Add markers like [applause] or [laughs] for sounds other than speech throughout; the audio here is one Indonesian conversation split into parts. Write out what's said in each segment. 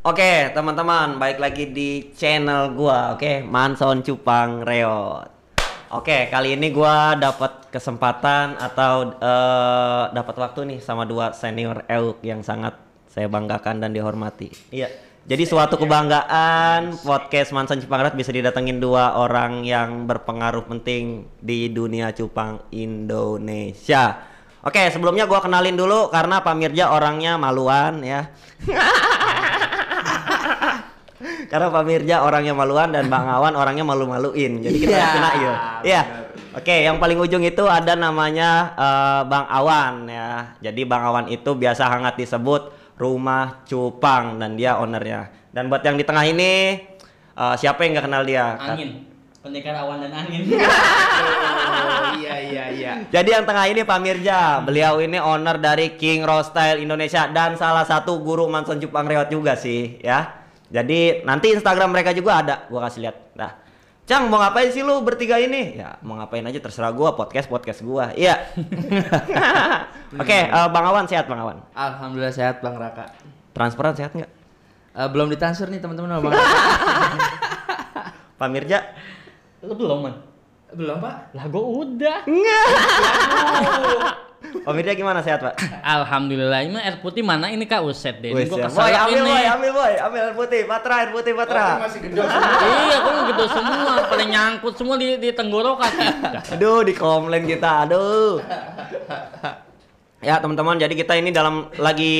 Oke, teman-teman, balik lagi di channel gua, oke, Manson Cupang Reot. Oke, kali ini gua dapat kesempatan atau eh, dapat waktu nih sama dua senior EUK yang sangat saya banggakan dan dihormati. Iya. Jadi suatu kebanggaan podcast Manson Cupang Reot bisa didatengin dua orang yang berpengaruh penting di dunia cupang Indonesia. Oke, sebelumnya gua kenalin dulu karena Pak Mirja orangnya maluan ya. [laughs] Karena Pak Mirja orangnya maluan dan Bang Awan orangnya malu-maluin. Jadi kita Iya, kena ya. Iya. Oke, yang paling ujung itu ada namanya eh, Bang Awan ya. Jadi Bang Awan itu biasa hangat disebut Rumah Cupang dan dia ownernya. Dan buat yang di tengah ini eh, siapa yang nggak kenal dia? angin pendekar awan dan angin [laughs] Oh, iya iya iya. Jadi yang tengah ini Pak Mirja, beliau ini owner dari King Rose Style Indonesia dan salah satu guru Manson Cupang Reot juga sih ya. Jadi nanti Instagram mereka juga ada, gua kasih lihat. Nah, Cang mau ngapain sih lu bertiga ini? Ya mau ngapain aja terserah gua, podcast podcast gua. Iya. [laughs] [laughs] Oke, eh, Bang Awan sehat Bang Awan. Alhamdulillah sehat Bang Raka. Transferan sehat nggak? Eh, belum ditransfer nih teman-teman Bang. [laughs] Pak Mirja? lu belum man belum Pak? lah gua udah Pak Mirja gimana sehat Pak? alhamdulillah ini air putih mana ini kak uset deh ini Wes, gua ya. Boy, ambil ini boy, ambil boy, ambil air putih, patra, air putih, patra. gedor iya gua gitu semua pada nyangkut semua di, di tenggorokan Aduh, di komplain kita. Aduh. ya, teman-teman, jadi kita ini dalam lagi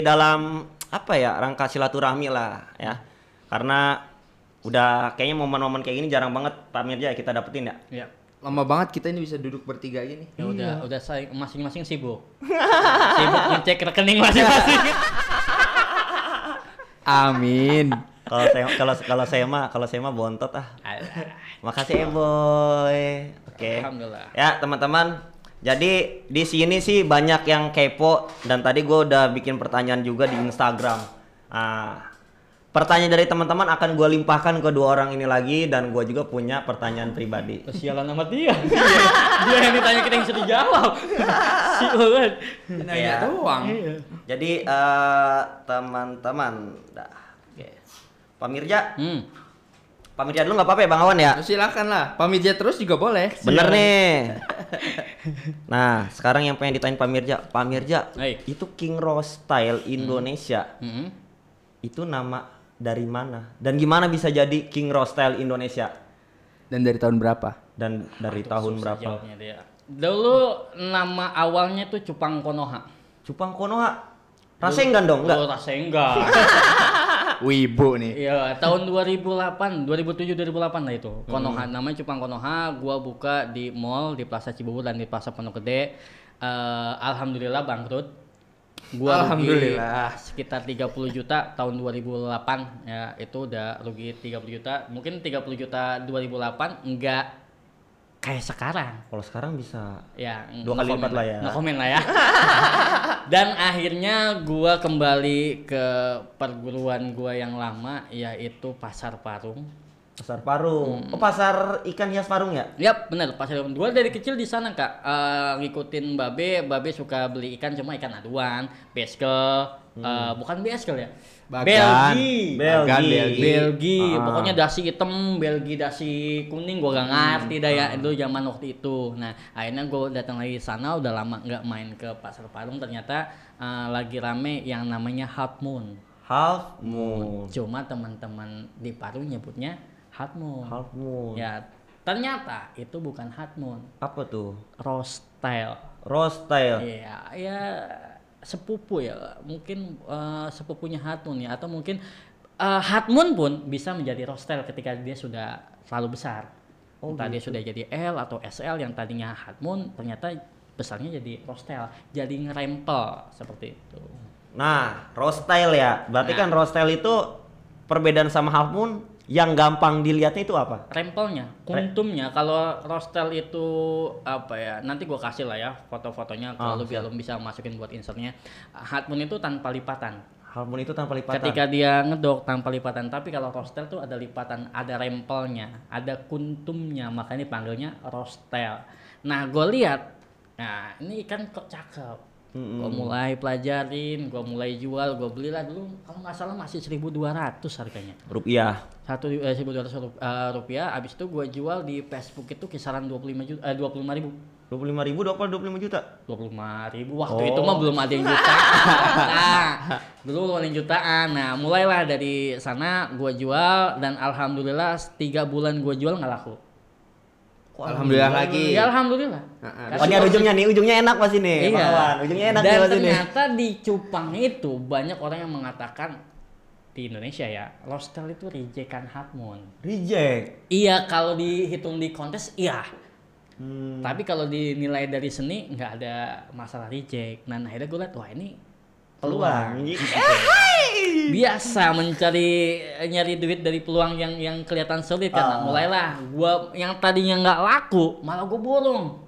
dalam apa ya? Rangka silaturahmi lah, ya. Karena udah kayaknya momen-momen kayak gini jarang banget Pak Mirja kita dapetin ya. ya Lama banget kita ini bisa duduk bertiga gini. ya udah udah saya masing-masing sibuk [laughs] sibuk ngecek rekening masing-masing [laughs] Amin. Kalau saya kalau kalau saya mah kalau saya mah bontot ah. Alah, Makasih ya, boy. Oke. alhamdulillah Ya teman-teman, jadi di sini sih banyak yang kepo dan tadi gue udah bikin pertanyaan juga di Instagram. Ah, pertanyaan dari teman-teman akan gue limpahkan ke dua orang ini lagi dan gue juga punya pertanyaan pribadi. kesialan sama dia [laughs] dia, yang ditanya kita yang sudah jawab [laughs] si Ulan Nanya Iya. doang. Jadi eh, teman-teman, dah. Oke. Pak Mirja, hmm. Pak Mirja dulu nggak apa-apa ya Bang Awan ya? Ya, silakan lah. Pamijat terus juga boleh. Bener nih. [laughs] Nah, sekarang yang pengen ditanyain Pak Mirja, Pak Mirja, Hai. itu King Rose Style Indonesia. Hmm. itu nama dari mana dan gimana bisa jadi King Rose Style Indonesia Dan dari tahun berapa? dan dari tahun Susah berapa dia. Dulu nama awalnya tuh Cupang Konoha. Cupang Konoha Rasengan dong enggak Oh, Rasengan. [laughs] Wibu nih. Iya, tahun 2008, 2007 2008 lah itu. Konoha namanya Cupang Konoha, gua buka di mall di Plaza Cibubur dan di Plaza Pondok Gede. Eh, alhamdulillah bangkrut. Gua Alhamdulillah. rugi sekitar 30 juta tahun 2008 ya, itu udah rugi 30 juta. Mungkin 30 juta 2008 enggak kayak sekarang. kalau sekarang bisa Ya, Dua kali lipat lah ya. No comment lah ya. [laughs] Dan akhirnya gua kembali ke perguruan gua yang lama yaitu Pasar Parung. Pasar Parung oh pasar ikan hias Parung ya Yap, bener Pasar Parung. Gua dari kecil di sana, Kak. Eh, ngikutin Babe, Babe suka beli ikan cuma ikan aduan, beskel, eh, bukan beskel ya. Bagan. Belgi. Belgi. Bagan, Belgi. Belgi, Ah. pokoknya dasi hitam, Belgi dasi kuning, gua gak ngerti dah ya itu zaman waktu itu. Nah, akhirnya gua datang lagi sana, udah lama nggak main ke pasar Parung, ternyata eh, lagi rame yang namanya Half Moon. Half Moon Cuma teman-teman di Parung nyebutnya Half Moon. Half Moon Ya, ternyata itu bukan Half Moon, apa tuh. Rose Style Iya, ya sepupu ya, mungkin eh, sepupunya Hatmun ya, atau mungkin eh, Hatmun pun bisa menjadi Rostel ketika dia sudah terlalu besar. Oh, Entah dia sudah jadi L atau SL yang tadinya Hatmun ternyata besarnya jadi Rostel, jadi ngerempel seperti itu. nah Rose Style ya berarti Nah. kan Rose Style itu perbedaan sama Half Moon yang gampang dilihatnya itu apa Rempelnya, kuntumnya, kalau Rostel itu apa ya? Nanti gua kasih lah ya foto-fotonya Ah, kalau biar lo bisa masukin buat insertnya. Hatmun itu tanpa lipatan. Half Moon itu tanpa lipatan Ketika dia ngedok tanpa lipatan, tapi kalau rostel tuh ada lipatan, ada rempelnya, ada kuntumnya, makanya dipanggilnya rostel. Nah, gue lihat, nah ini ikan kok cakep. Mm-mm. Gua mulai pelajarin, gua mulai jual, gua belilah dulu kalau nggak salah masih 1.200 harganya. Rupiah. Satu eh, 1.200 rup- eh, rupiah, habis itu gua jual di Facebook itu kisaran 25 juta eh 25 ribu. 25 ribu dapat 25 juta. 25 ribu waktu Oh. itu mah belum ada yang jutaan [laughs] nah, dulu belum ada yang jutaan nah mulailah dari sana gua jual dan alhamdulillah tiga bulan gua jual nggak laku Alhamdulillah lagi. ya alhamdulillah Heeh. Oh ini ada ujungnya nih, ujungnya enak pasti nih, Iya. Ujungnya enak nih dan pasti nih. ternyata di Cupang itu banyak orang yang mengatakan di Indonesia ya Lostel itu rejekan Hatmon Reject. iya kalau dihitung di kontes iya Hmm. Tapi kalau dinilai dari seni nggak ada masalah reject. Nah akhirnya gue liat wah ini peluang. Peluang. [laughs] Biasa mencari nyari duit dari peluang yang yang kelihatan sulit kan. Ah. mulailah gua yang tadinya nggak laku malah gue borong.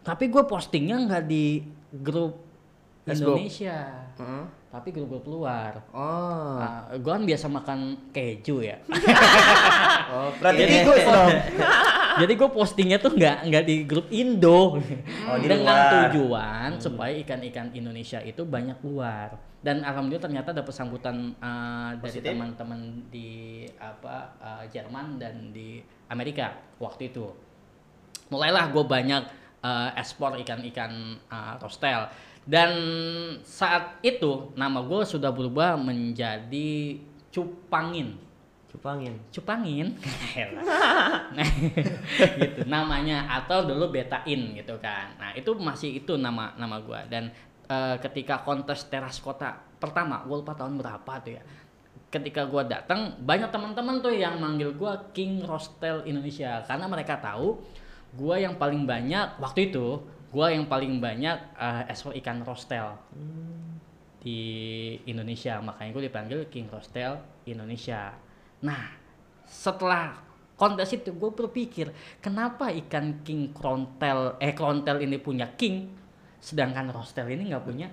Tapi gue postingnya nggak di grup Facebook. Indonesia, Heeh. tapi grup-grup luar. Oh. Nah, gue kan biasa makan keju ya. [laughs] Oh, Berarti Oke. ikut dong. [laughs] Jadi gue postingnya tuh nggak nggak di grup Indo. Di dengan luar. tujuan supaya ikan-ikan Indonesia itu banyak keluar dan alhamdulillah ternyata dapat sambutan uh, dari teman-teman di apa uh, Jerman dan di Amerika waktu itu. Mulailah gue banyak uh, ekspor ikan-ikan uh, rostel. Dan saat itu nama gue sudah berubah menjadi cupangin Cupangin. cupangin? [laughs] [laughs] Nah, gitu. Namanya atau dulu betain gitu kan. Nah itu masih itu nama nama gua. Dan eh, ketika kontes teras kota pertama gua lupa tahun berapa tuh ya. Ketika gua datang banyak teman-teman tuh yang manggil gua King Rostel Indonesia. Karena mereka tahu gua yang paling banyak waktu itu gua yang paling banyak eh, ekspor ikan rostel di Indonesia. Makanya gue dipanggil King Rostel Indonesia nah setelah kontes itu gue berpikir kenapa ikan King Krontel eh Krontel ini punya King sedangkan Rostel ini nggak punya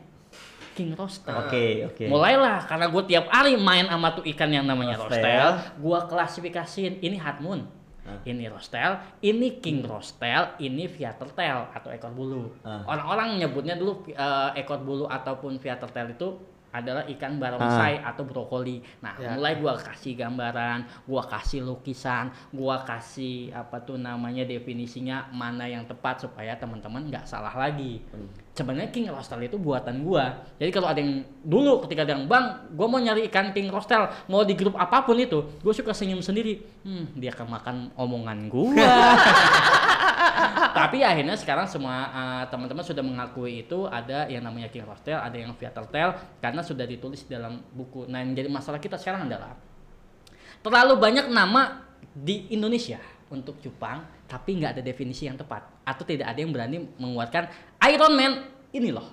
King Rostel Oke, oke. mulailah karena gue tiap hari main sama tuh ikan yang namanya Rostel. Rostel gue klasifikasiin ini Hard Moon Ah. ini Rostel, ini King Rostel, ini Viatertel atau ekor bulu. Orang-orang nyebutnya dulu eh, ekor bulu ataupun Viatertel itu adalah ikan barongsai atau brokoli. Nah, Ya. mulai gua kasih gambaran, gua kasih lukisan, gua kasih apa tuh namanya definisinya mana yang tepat supaya teman-teman nggak salah lagi. Sebenarnya King Rostel itu buatan gua. Jadi kalau ada yang dulu ketika ada yang bang, gua mau nyari ikan King Rostel, mau di grup apa pun itu, gue suka senyum sendiri. Hmm, dia kemakan omongan gua. [laughs] Tapi akhirnya sekarang semua uh, teman-teman sudah mengakui itu ada yang namanya King Rostel, ada yang Viatertel karena sudah ditulis dalam buku. Nah, yang jadi masalah kita sekarang adalah terlalu banyak nama di Indonesia untuk cupang, tapi nggak ada definisi yang tepat atau tidak ada yang berani menguatkan Iron Man ini loh,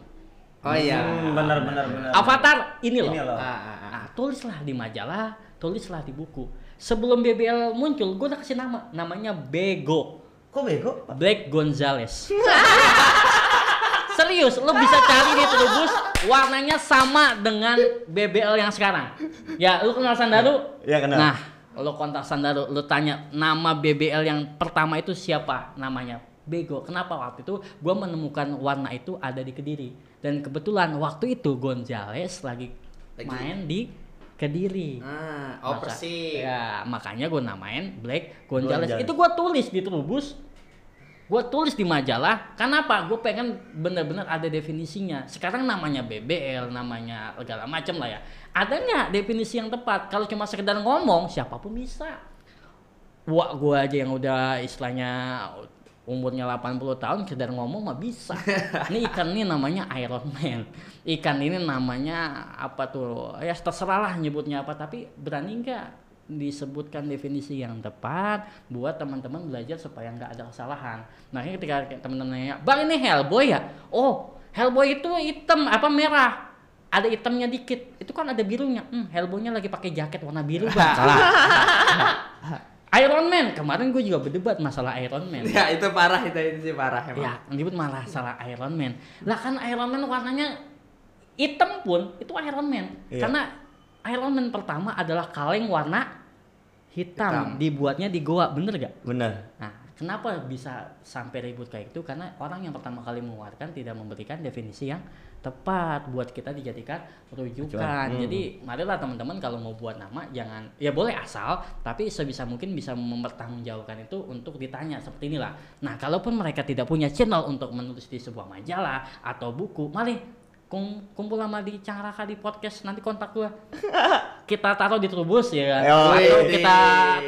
Oh iya. Hmm, benar benar benar. Avatar ini loh. Ini loh. Ah, ah, ah. Nah, tulislah di majalah, tulislah di buku. Sebelum BBL muncul, gue udah kasih nama, namanya Bego. Kok bego? Black Gonzales. [laughs] Serius, lo bisa cari di Trubus warnanya sama dengan BBL yang sekarang. Ya, lu kenal Sandaru? Iya, kenal. Nah, lo kontak Sandaru, lo tanya nama BBL yang pertama itu siapa namanya? Bego. Kenapa waktu itu gua menemukan warna itu ada di Kediri dan kebetulan waktu itu Gonzales lagi, Lagi. main di Kediri. Ah, oh Persib. Ya, makanya gue namain Black Gonzales. Gonzales. Itu gue tulis di Trubus. Gue tulis di majalah. Kenapa? Gue pengen bener-bener ada definisinya. Sekarang namanya BBL, namanya segala macam lah ya. Ada nggak definisi yang tepat? Kalau cuma sekedar ngomong, siapa pun bisa. Wah, gue aja yang udah istilahnya umurnya 80 tahun sekedar ngomong mah bisa. [laughs] Ini ikan ini namanya Iron Man. Ikan ini namanya apa tuh? Ya terserah lah nyebutnya apa tapi berani nggak disebutkan definisi yang tepat buat teman-teman belajar supaya nggak ada kesalahan. Nah, ini ketika teman-teman nanya, "Bang, ini Hellboy ya?" Oh, Hellboy itu hitam apa merah? Ada hitamnya dikit. Itu kan ada birunya. Hmm, Hellboy-nya lagi pakai jaket warna biru, Bang. [laughs] Salah. [laughs] Iron Man kemarin gue juga berdebat masalah Iron Man. Ya itu parah itu itu sih parah emang. Ya, nyebut malah salah Iron Man. Lah kan Iron Man warnanya hitam pun itu Iron Man. Iya. Karena Iron Man pertama adalah kaleng warna hitam, Hitam. dibuatnya di goa, bener gak? Benar. Nah, kenapa bisa sampai ribut kayak itu? Karena orang yang pertama kali mengeluarkan tidak memberikan definisi yang tepat buat kita dijadikan rujukan. Hmm. Jadi marilah teman-teman kalau mau buat nama jangan ya boleh asal tapi sebisa mungkin bisa mempertanggungjawabkan itu untuk ditanya seperti inilah. Nah, kalaupun mereka tidak punya channel untuk menulis di sebuah majalah atau buku, mari kum- kumpul sama di Cangraka di podcast nanti kontak gua. [laughs] kita taruh di Trubus ya kan. Atau kita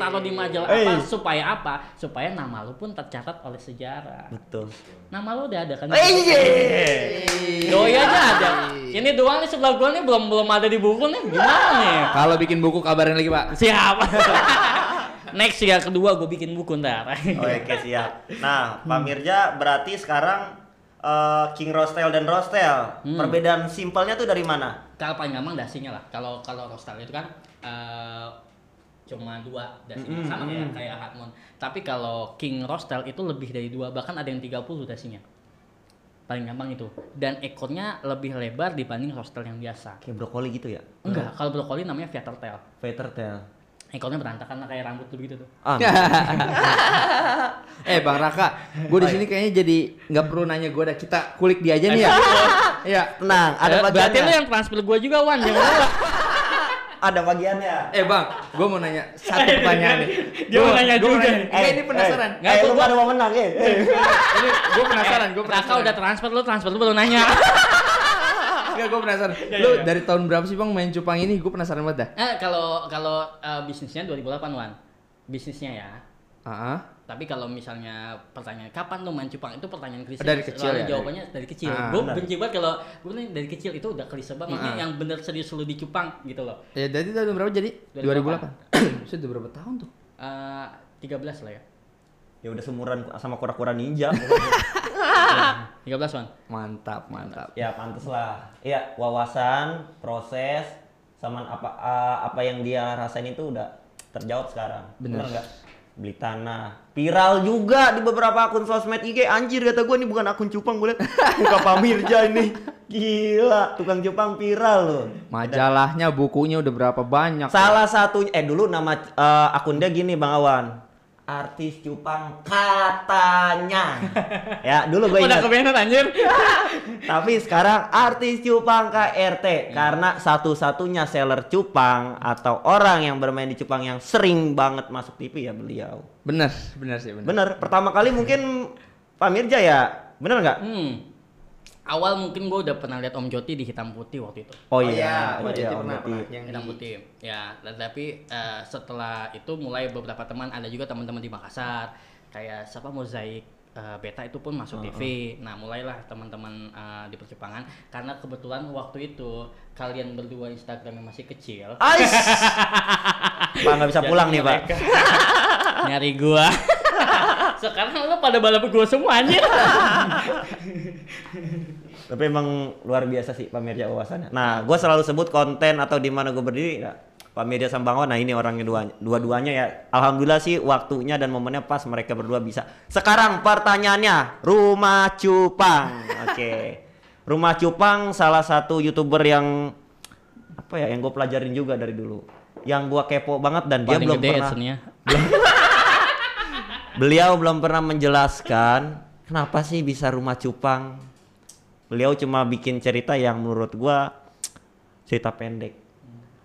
taruh di majalah apa supaya apa? Supaya nama lu pun tercatat oleh sejarah. Betul. Nama lu udah ada kan? Doi aja ada. Ini doang nih sebelah gua nih belum belum ada di buku nih. Gimana nih? Kalau bikin buku kabarin lagi pak. Siap. [laughs] Next ya kedua gue bikin buku ntar. Oke siap. Nah, Pak Mirja berarti sekarang eh, King Rostel dan Rostel. Hmm. Perbedaan simpelnya tuh dari mana? Kalau paling gampang dasinya lah. Kalau kalau roastal itu kan eh, cuma dua dasinya Mm-mm, sama kayak mm. kayak Hartmon. Tapi kalau King Rostel itu lebih dari dua bahkan ada yang 30 dasinya. Paling gampang itu. Dan ekornya lebih lebar dibanding Rostel yang biasa. Kayak brokoli gitu ya? Enggak, kalau brokoli namanya feather tail. Feather tail. Ekornya berantakan lah kayak rambut tuh begitu tuh. Ah, [laughs] eh Bang Raka, gue di sini kayaknya jadi nggak perlu nanya gue dah. Kita kulik dia aja nih ya. [laughs] Iya. tenang, ada Eh, Berarti lu bagiannya. yang transfer gua juga Wan, jangan lupa. [laughs] Ada bagiannya. Eh Bang, gue mau nanya satu pertanyaan nih. Dia mau nanya gua mau juga. nanya. Enggak, ini penasaran. Eh, Nggak, eh, lu gua- pada mau menang ya? Eh. Ini gue penasaran, gue Raka penasaran. udah transfer lu, transfer lu baru nanya. Enggak, gue penasaran. [laughs] Ya, Lu ya, ya. dari tahun berapa sih Bang main cupang ini? Gue penasaran banget dah. Eh kalau kalau eh, bisnisnya 2008 Wan. Bisnisnya ya. Heeh. Tapi kalau misalnya pertanyaan kapan lu main cupang itu pertanyaan klise. Dari kecil Lalu ya? Jawabannya dari kecil. Ah, gue benci banget kalau gue nih dari kecil itu udah klise banget. Maksudnya Ah. yang bener serius lu di cupang gitu loh. Ya jadi tahun berapa jadi? 2008. 2008. Sudah berapa tahun tuh? Eh 13 lah ya. Ya udah seumuran sama kura-kura ninja. [laughs] 13 Wan. Mantap, mantap. ya pantes lah. Iya, wawasan, proses, sama apa eh, apa yang dia rasain itu udah terjawab sekarang. Bener. Bener nggak? Beli tanah. Viral juga di beberapa akun sosmed IG. Anjir kata gue ini bukan akun cupang gue liat. [laughs] Muka Pak Mirja ini. Gila, tukang cupang viral loh. Majalahnya, bukunya udah berapa banyak? Salah satunya eh dulu nama eh, akun dia gini Bang Awan. Artis cupang katanya. [laughs] ya, dulu gue Udah ingat. kebenet anjir. [laughs] Tapi sekarang artis cupang KRT karena satu-satunya seller cupang atau orang yang bermain di cupang yang sering banget masuk TV ya beliau. Bener, bener sih bener. Bener, pertama kali mungkin Pak Mirja ya, bener nggak? Hmm. Awal mungkin gue udah pernah lihat Om Joti di hitam putih waktu itu. Oh, Oh iya, iya, Jati Om pernah, Jati. pernah. Yang hitam di- putih ya dan tapi eh, setelah itu mulai beberapa teman ada juga teman-teman di Makassar kayak siapa mozaik eh, beta itu pun masuk TV nah mulailah teman-teman eh, di percupangan karena kebetulan waktu itu kalian berdua Instagramnya masih kecil Ais. [laughs] Pak nggak bisa Jadi pulang nih Pak. [laughs] nyari gua sekarang lo pada balap gua semua anjir [laughs] Tapi emang luar biasa sih Pak Mirja wawasannya. Nah, gue selalu sebut konten atau di mana gue berdiri, sama Bang Wan, nah ini orangnya dua, dua-duanya ya. Alhamdulillah sih waktunya dan momennya pas mereka berdua bisa. Sekarang pertanyaannya, Rumah Cupang. Oke. [laughs] Rumah Cupang salah satu YouTuber yang apa ya, yang gue pelajarin juga dari dulu. Yang gue kepo banget dan dia paling belum gede pernah adsense-nya. [laughs] Beliau belum pernah menjelaskan kenapa sih bisa rumah cupang. Beliau cuma bikin cerita yang menurut gua cerita pendek.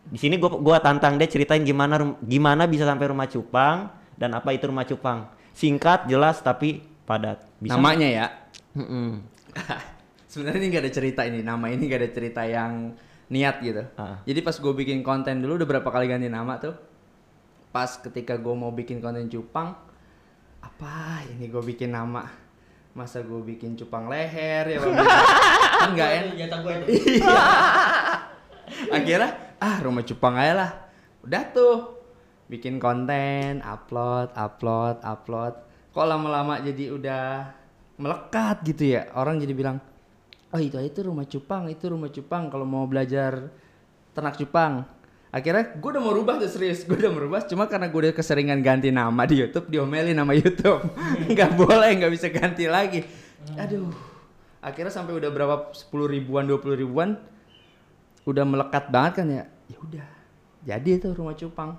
Di sini gua gua tantang dia ceritain gimana gimana bisa sampai rumah cupang dan apa itu rumah cupang. Singkat, jelas tapi padat. Bisa? Namanya ya. Mm-mm. [laughs] Sebenarnya ini gak ada cerita ini, nama ini gak ada cerita yang niat gitu. Ah. Jadi pas gue bikin konten dulu udah berapa kali ganti nama tuh. Pas ketika gue mau bikin konten cupang, apa ini gue bikin nama? Masa gue bikin cupang leher ya Bang? kan nggak enak. Iya. Akhirnya ah rumah cupang aja lah. Udah tuh bikin konten, upload, upload, upload. Kok lama-lama jadi udah melekat gitu ya. Orang jadi bilang, "Oh, itu itu rumah cupang, itu rumah cupang kalau mau belajar ternak cupang." Akhirnya gue udah mau rubah tuh serius, gue udah mau rubah cuma karena gue udah keseringan ganti nama di YouTube, diomelin nama YouTube. [laughs] nggak boleh, nggak bisa ganti lagi. Aduh. Akhirnya sampai udah berapa 10 ribuan, 20 ribuan udah melekat banget kan ya. Ya udah. Jadi itu rumah cupang.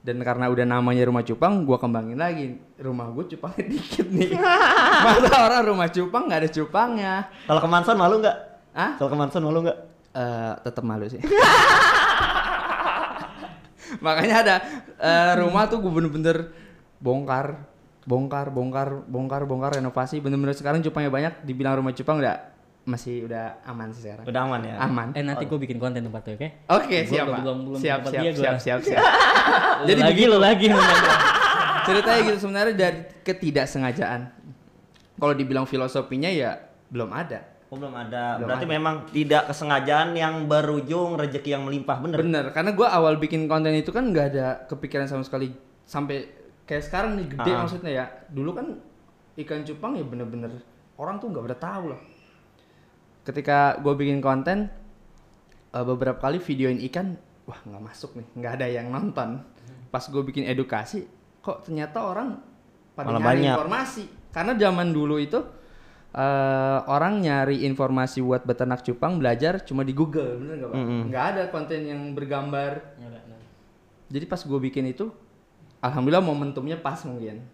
dan karena udah namanya rumah cupang gua kembangin lagi rumah gue cupangnya [laughs] dikit nih [laughs] masa orang rumah cupang nggak ada cupangnya Kalau ke Manson malu nggak? ah Kalau ke Manson malu nggak? Eh, tetap malu sih [laughs] makanya ada eh, rumah tuh gue bener-bener bongkar bongkar bongkar bongkar bongkar renovasi bener-bener sekarang cupangnya banyak dibilang rumah cupang udah masih udah aman sih sekarang Udah aman ya? aman Eh nanti gue bikin konten tempat tuh, oke? Oke, Gua siap, belum- Pak. belum- belum siap, siap, dia siap, siap, siap. [laughs] Jadi lagi lo lagi. [laughs] Ceritanya gitu sebenarnya dari ketidaksengajaan. Kalau dibilang filosofinya ya belum ada. Oh belum ada. Belum Berarti ada. memang tidak kesengajaan yang berujung rezeki yang melimpah bener. Bener, karena gua awal bikin konten itu kan nggak ada kepikiran sama sekali sampai kayak sekarang nih gede Ah. maksudnya ya. Dulu kan ikan cupang ya bener-bener orang tuh nggak pada tahu lah. Ketika gue bikin konten eh, beberapa kali videoin ikan, wah nggak masuk nih, nggak ada yang nonton. Pas gue bikin edukasi, kok ternyata orang pada Malah nyari banyak. informasi. Karena zaman dulu itu eh, orang nyari informasi buat beternak cupang belajar cuma di Google, bener nggak pak? Mm-mm. Nggak ada konten yang bergambar. Jadi pas gue bikin itu, alhamdulillah momentumnya pas mungkin.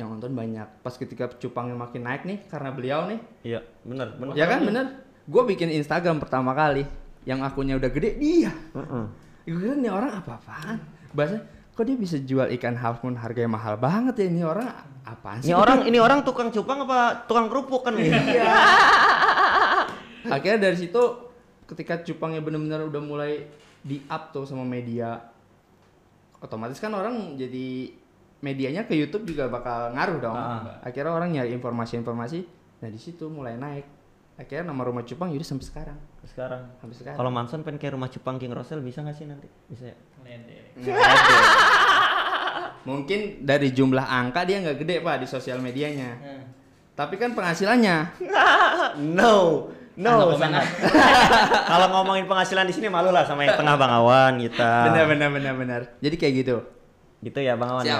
Yang nonton banyak. Pas ketika cupangnya makin naik nih karena beliau nih, Iya, bener, bener. ya kan bener. Gue bikin Instagram pertama kali, yang akunnya udah gede dia. Heeh. Gue kira nih orang apa-apaan. Bahasa kok dia bisa jual ikan halfmoon harganya mahal banget ya ini orang apaan sih? Ini orang ini orang tukang cupang apa tukang kerupuk kan nih? [laughs] Akhirnya dari situ ketika cupangnya bener-bener udah mulai di up tuh sama media, otomatis kan orang jadi medianya ke YouTube juga bakal ngaruh dong. Ah. Akhirnya orang nyari informasi-informasi, nah di situ mulai naik. Akhirnya nama rumah cupang yaudah sampai sekarang, Sekarang. sampai sekarang. Kalau Manson pengen kayak rumah cupang King Rosel bisa nggak sih nanti? Bisa ya? Ada. Mungkin dari jumlah angka dia nggak gede pak di sosial medianya. Tapi kan penghasilannya. [laughs] No. No. [laughs] Kalau ngomongin penghasilan di sini malu lah sama yang tengah Bang Awan kita. Benar benar benar benar. Jadi kayak gitu. Gitu ya Bang Awan. Siap. ya?